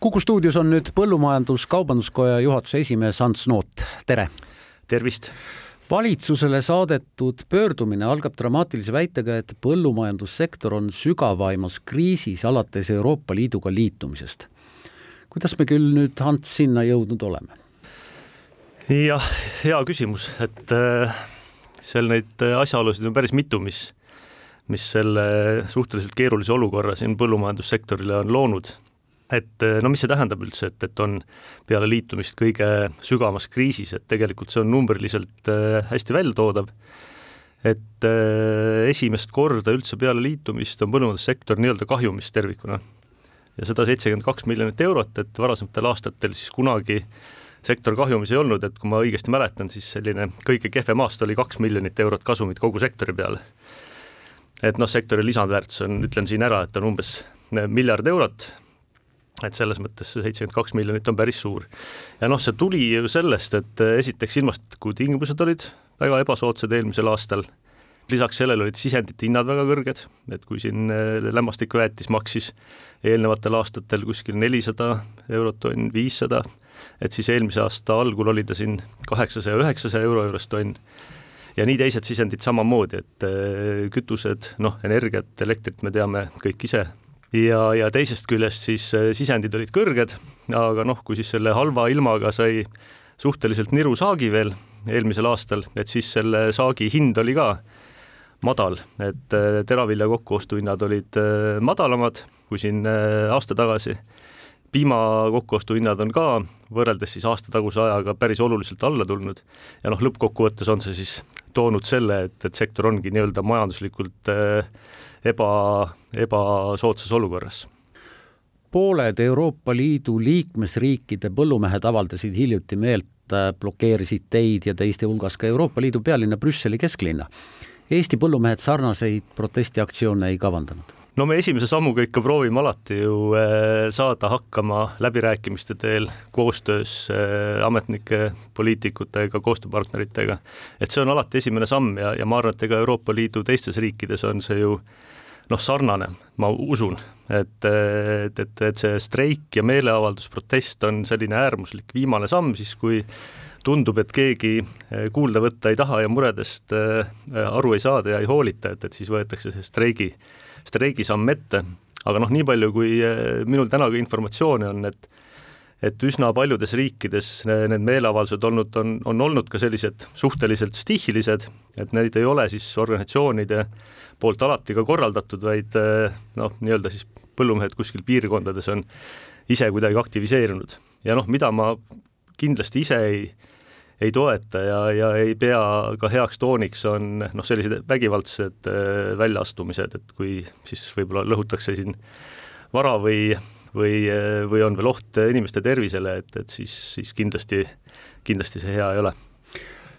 kuku stuudios on nüüd Põllumajandus-Kaubanduskoja juhatuse esimees Ants Noot, tere! tervist! valitsusele saadetud pöördumine algab dramaatilise väitega, et põllumajandussektor on sügavaimas kriisis alates Euroopa Liiduga liitumisest. kuidas me küll nüüd, Ants, sinna jõudnud oleme? jah, hea küsimus, et äh, seal neid asjaolusid on päris mitu, mis, mis selle suhteliselt keerulise olukorra siin põllumajandussektorile on loonud et eh, no mis see tähendab üldse, et, et on peale liitumist kõige sügavamas kriisis, et tegelikult see on numbriliselt eh, hästi väljatoodav, et eh, esimest korda üldse peale liitumist on põllumajandussektor nii-öelda kahjumis tervikuna. ja seda seitsekümmend kaks miljonit eurot, et varasematel aastatel siis kunagi sektor kahjumis ei olnud, et kui ma õigesti mäletan, siis selline kõige kehvem aasta oli kaks miljonit eurot kasumit kogu sektori peale. et noh, sektori lisandväärtus on, ütlen siin ära, et on umbes miljard eurot et selles mõttes see seitsekümmend kaks miljonit on päris suur. ja noh, see tuli ju sellest, et eh, esiteks ilmastikutingimused olid väga ebasoodsad eelmisel aastal, lisaks sellele olid sisendite hinnad väga kõrged, et kui siin eh, lämmastikväetis maksis eelnevatel aastatel kuskil nelisada eurot tonn, viissada, et siis eelmise aasta algul oli ta siin kaheksasaja, üheksasaja euro juures tonn ja nii teised sisendid samamoodi, et eh, kütused, noh, energiat, elektrit me teame kõik ise ja, ja teisest küljest siis äh, sisendid olid kõrged, aga noh, kui siis selle halva ilmaga sai suhteliselt niru saagi veel eelmisel aastal, et siis selle saagi hind oli ka madal, et äh, teravilja kokkuostuhinnad olid äh, madalamad kui siin aasta tagasi. piima kokkuostuhinnad on ka võrreldes siis aastataguse ajaga päris oluliselt alla tulnud ja noh, lõppkokkuvõttes on see siis toonud selle, et, et sektor ongi nii-öelda majanduslikult äh, eba, ebasoodsas olukorras pooled Euroopa Liidu liikmesriikide põllumehed avaldasid hiljuti meelt, äh, blokeerisid teid ja teiste hulgas ka Euroopa Liidu pealinna Brüsseli kesklinna. Eesti põllumehed sarnaseid protestiaktsioone ei kavandanud no me esimese sammuga ikka proovime alati ju äh, saada hakkama läbirääkimiste teel koostöös äh, ametnike, poliitikutega, koostööpartneritega. et see on alati esimene samm ja, ja ma arvan, et ega Euroopa Liidu teistes riikides on see ju noh, sarnane, ma usun, et, et, et, et see streik ja meeleavaldus, protest on selline äärmuslik viimane samm siis, kui tundub, et keegi äh, kuulda võtta ei taha ja muredest aru ei saada ja ei hoolita, et, et siis võetakse see streigi streigisamm ette, aga noh, nii palju, kui eh, minul täna ka informatsiooni on, et et üsna paljudes riikides need meeleavaldused olnud, on, on olnud ka sellised suhteliselt stihilised, et neid ei ole siis organisatsioonide poolt alati ka korraldatud, vaid eh, noh, nii-öelda siis põllumehed kuskil piirkondades on ise kuidagi aktiviseerunud. Ja noh, mida ma kindlasti ise ei ei toeta ja, ja ei pea ka heaks tooniks, on noh, sellised vägivaldsed äh, väljaastumised, et kui siis võib-olla lõhutakse siin vara või, või, või on veel oht inimeste tervisele, et, et siis, siis kindlasti, kindlasti see hea ei ole.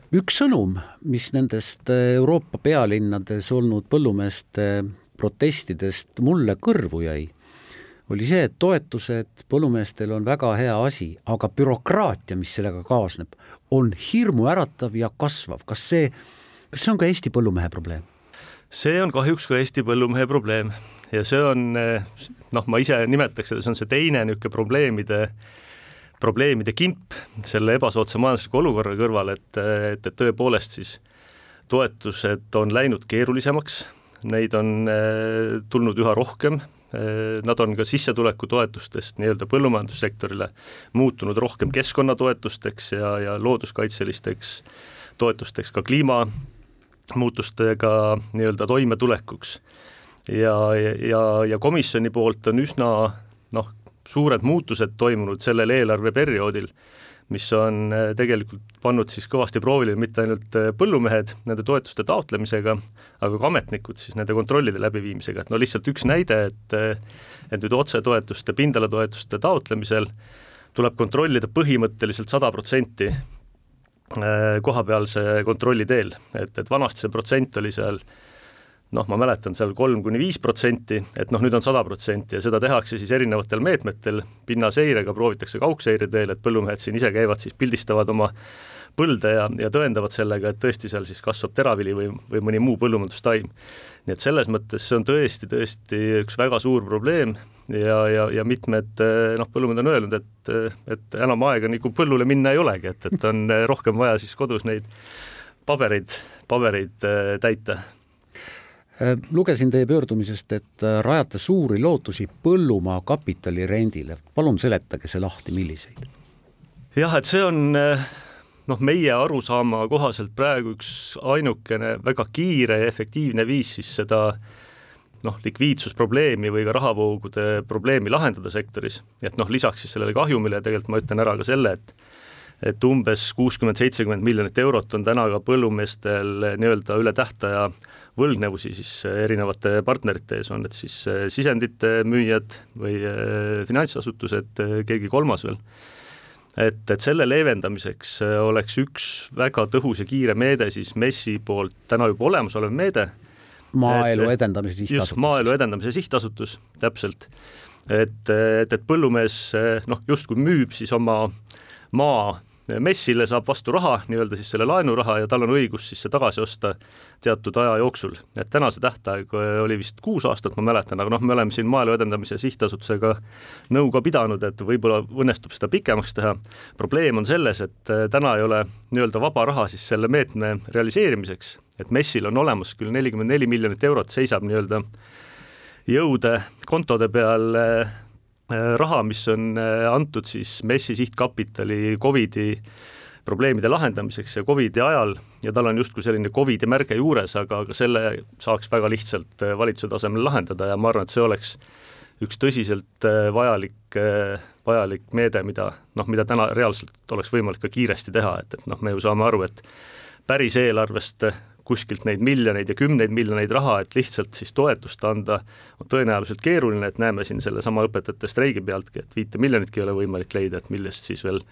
Üks sõnum, mis nendest Euroopa pealinnades olnud põllumeeste protestidest mulle kõrvu jäi, oli see, et toetused põllumeestel on väga hea asi, aga bürokraatia, mis sellega kaasneb, on hirmuäratav ja kasvav. kas see, kas see on ka Eesti põllumehe probleem? see on kahjuks ka Eesti põllumehe probleem ja see on noh, ma ise nimetaks seda, see on see teine niisugune probleemide probleemide kimp selle ebasoodsa majandusliku olukorra kõrval, et, et, et tõepoolest siis toetused on läinud keerulisemaks, neid on tulnud üha rohkem, Äh, nad on ka sissetulekutoetustest nii-öelda põllumajandussektorile muutunud rohkem keskkonnatoetusteks ja, ja looduskaitselisteks toetusteks ka kliimamuutustega nii-öelda toimetulekuks. ja, ja, ja komisjoni poolt on üsna noh, suured muutused toimunud sellel eelarveperioodil mis on äh, tegelikult pannud siis kõvasti proovile mitte ainult äh, põllumehed nende toetuste taotlemisega, aga ka ametnikud siis nende kontrollide läbiviimisega, et no lihtsalt üks näide, et äh, et nüüd otsetoetuste, pindalatoetuste taotlemisel tuleb kontrollida põhimõtteliselt sada protsenti kohapealse kontrolli teel, et, et vanasti see protsent oli seal noh, ma mäletan seal kolm kuni viis protsenti, et noh, nüüd on sada protsenti ja seda tehakse siis erinevatel meetmetel, pinnaseirega proovitakse kaugseire teel, et põllumehed siin ise käivad, siis pildistavad oma põlde ja, ja tõendavad sellega, et tõesti seal siis kasvab teravili või, või mõni muu põllumajandustaim. nii et selles mõttes see on tõesti, tõesti üks väga suur probleem ja, ja, ja mitmed noh, põllumehed on öelnud, et, et enam aega nagu põllule minna ei olegi, et, et on rohkem vaja siis kodus neid pabereid, pabereid täita lugesin teie pöördumisest, et rajate suuri lootusi põllumaa kapitali rendile. palun seletage see lahti, milliseid? jah, et see on noh, meie arusaama kohaselt praegu üks ainukene väga kiire ja efektiivne viis siis seda noh, likviidsusprobleemi või ka rahavoogude probleemi lahendada sektoris, et noh, lisaks siis sellele kahjumile tegelikult ma ütlen ära ka selle, et et umbes kuuskümmend, seitsekümmend miljonit eurot on täna ka põllumeestel nii-öelda üle tähtaja võlgnevusi siis erinevate partnerite ees, on need siis sisendite müüjad või eh, finantsasutused, keegi kolmas veel et, et selle leevendamiseks äh, oleks üks väga tõhus ja kiire meede siis MES-i poolt täna juba olemasolev meede. maaelu Edendamise Sihtasutus. just, Maaelu Edendamise Sihtasutus, täpselt. et, et, et põllumees äh, noh, justkui müüb siis oma maa MES-ile, saab vastu raha, nii-öelda siis selle laenuraha ja tal on õigus siis see tagasi osta teatud aja jooksul. et täna see tähtaeg oli vist kuus aastat, ma mäletan, aga noh, me oleme siin Maaelu Edendamise Sihtasutusega nõu ka pidanud, et võib-olla õnnestub seda pikemaks teha. probleem on selles, et täna ei ole nii-öelda vaba raha siis selle meetme realiseerimiseks, et MES-il on olemas küll nelikümmend neli miljonit eurot, seisab nii-öelda jõude kontode peal Äh, raha, mis on äh, antud siis MES-i sihtkapitali Covidi probleemide lahendamiseks ja Covidi ajal ja tal on justkui selline Covidi märge juures, aga, aga selle saaks väga lihtsalt äh, valitsuse tasemel lahendada ja ma arvan, et see oleks üks tõsiselt vajalik, vajalik meede, mida noh, mida täna reaalselt oleks võimalik ka kiiresti teha, et, et noh, me ju saame aru, et päris eelarvest kuskilt neid miljoneid ja kümneid miljoneid raha, et lihtsalt siis toetust anda, on tõenäoliselt keeruline, et näeme siin sellesama õpetajate streigi pealtki, et viite miljonitki ei ole võimalik leida, et millest siis veel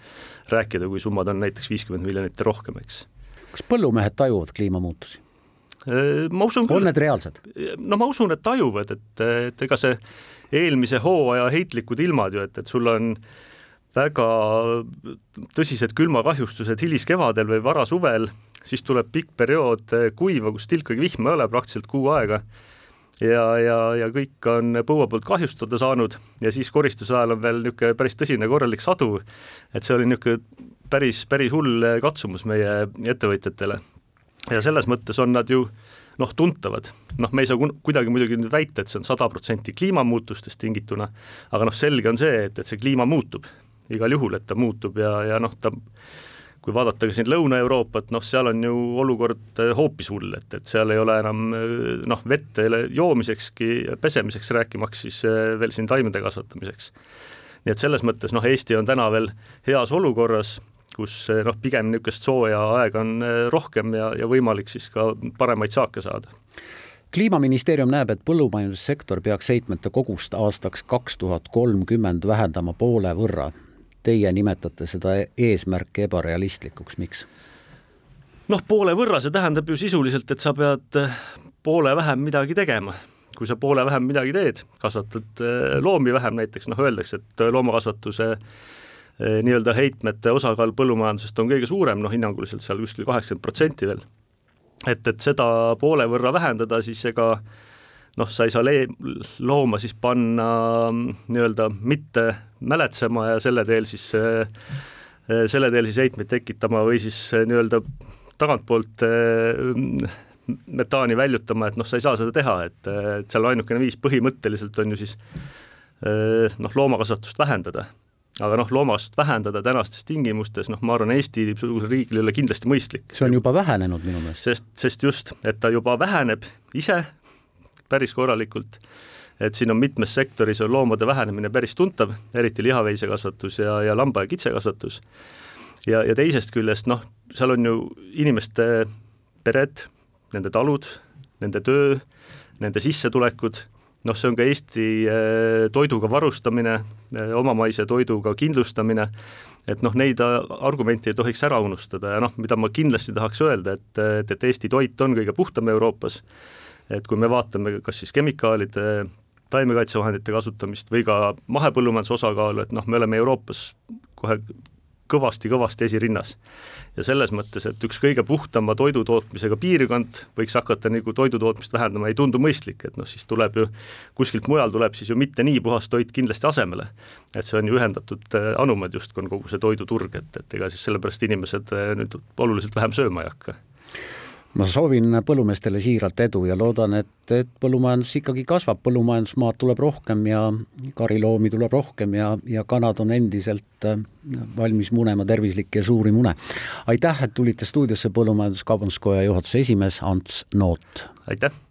rääkida, kui summad on näiteks viiskümmend miljonit ja rohkem, eks. kas põllumehed tajuvad kliimamuutusi? Äh, ma usun on need reaalsed? no ma usun, et tajuvad, et, et ega see eelmise hooaja heitlikud ilmad ju, et, et sul on väga tõsised külmakahjustused hiliskevadel või varasuvel siis tuleb pikk periood kuiva, kus tilkagi vihma ei ole, praktiliselt kuu aega, ja, ja, ja kõik on põua poolt kahjustada saanud ja siis koristuse ajal on veel niisugune päris tõsine korralik sadu, et see oli niisugune päris, päris hull katsumus meie ettevõtjatele. ja selles mõttes on nad ju noh, tuntavad, noh, me ei saa kuidagi muidugi nüüd väita, et see on sada protsenti kliimamuutustest tingituna, aga noh, selge on see, et, et see kliima muutub igal juhul, et ta muutub ja, ja noh, ta kui vaadata ka siin Lõuna-Euroopat, noh, seal on ju olukord äh, hoopis hull, et, et seal ei ole enam äh, noh, vett joomisekski, pesemiseks, rääkimaks siis äh, veel siin taimede kasvatamiseks. nii et selles mõttes noh, Eesti on täna veel heas olukorras, kus noh, pigem niisugust sooja aega on rohkem ja, ja võimalik siis ka paremaid saake saada kliimaministeerium näeb, et põllumajandussektor peaks heitmete kogust aastaks kaks tuhat kolmkümmend vähendama poole võrra teie nimetate seda eesmärki ebarealistlikuks, miks? noh, poole võrra, see tähendab ju sisuliselt, et sa pead eh, poole vähem midagi tegema. kui sa poole vähem midagi teed, kasvatad eh, loomi vähem näiteks, noh öeldakse, et loomakasvatuse eh, nii-öelda heitmete osakaal põllumajandusest on kõige suurem, noh hinnanguliselt seal kuskil kaheksakümmend protsenti veel. et, et seda poole võrra vähendada, siis ega noh, sa ei saa le-, looma siis panna mm, nii-öelda mitte mäletsema ja selle teel siis, äh, selle teel siis heitmeid tekitama või siis äh, nii-öelda tagantpoolt äh, metaani väljutama, et noh, sa ei saa seda teha, et, et seal ainukene viis põhimõtteliselt on ju siis noh, loomakasvatust vähendada. aga noh, loomakasvatust vähendada tänastes tingimustes, noh, ma arvan, Eesti-sugusel riigil ei ole kindlasti mõistlik. see on juba vähenenud minu meelest. sest, sest just, et ta juba väheneb ise päris korralikult, et siin on mitmes sektoris on loomade vähenemine päris tuntav, eriti lihaveisekasvatus ja, ja lamba- ja kitsekasvatus. ja, ja teisest küljest noh, seal on ju inimeste pered, nende talud, nende töö, nende sissetulekud, noh, see on ka Eesti eh, toiduga varustamine, eh, omamaise toiduga kindlustamine, et noh, neid argumente ei tohiks ära unustada ja noh, mida ma kindlasti tahaks öelda, et, et, et Eesti toit on kõige puhtam Euroopas et kui me vaatame kas siis kemikaalide, taimekaitsevahendite kasutamist või ka mahepõllumajanduse osakaalu, et noh, me oleme Euroopas kohe kõvasti-kõvasti esirinnas. ja selles mõttes, et üks kõige puhtama toidutootmisega piirkond võiks hakata nagu toidutootmist vähendama, ei tundu mõistlik, et noh, siis tuleb ju kuskilt mujal tuleb siis ju mitte nii puhas toit kindlasti asemele. et see on ju ühendatud äh, anumad justkui on kogu see toiduturg, et, et ega siis sellepärast inimesed äh, nüüd oluliselt vähem sööma ei hakka ma soovin põllumeestele siiralt edu ja loodan, et, et põllumajandus ikkagi kasvab, põllumajandusmaad tuleb rohkem ja kariloomi tuleb rohkem ja, ja kanad on endiselt äh, valmis munema tervislikke suuri mune. aitäh, et tulite stuudiosse, Põllumajandus-Kaubanduskoja juhatuse esimees Ants Noot. aitäh!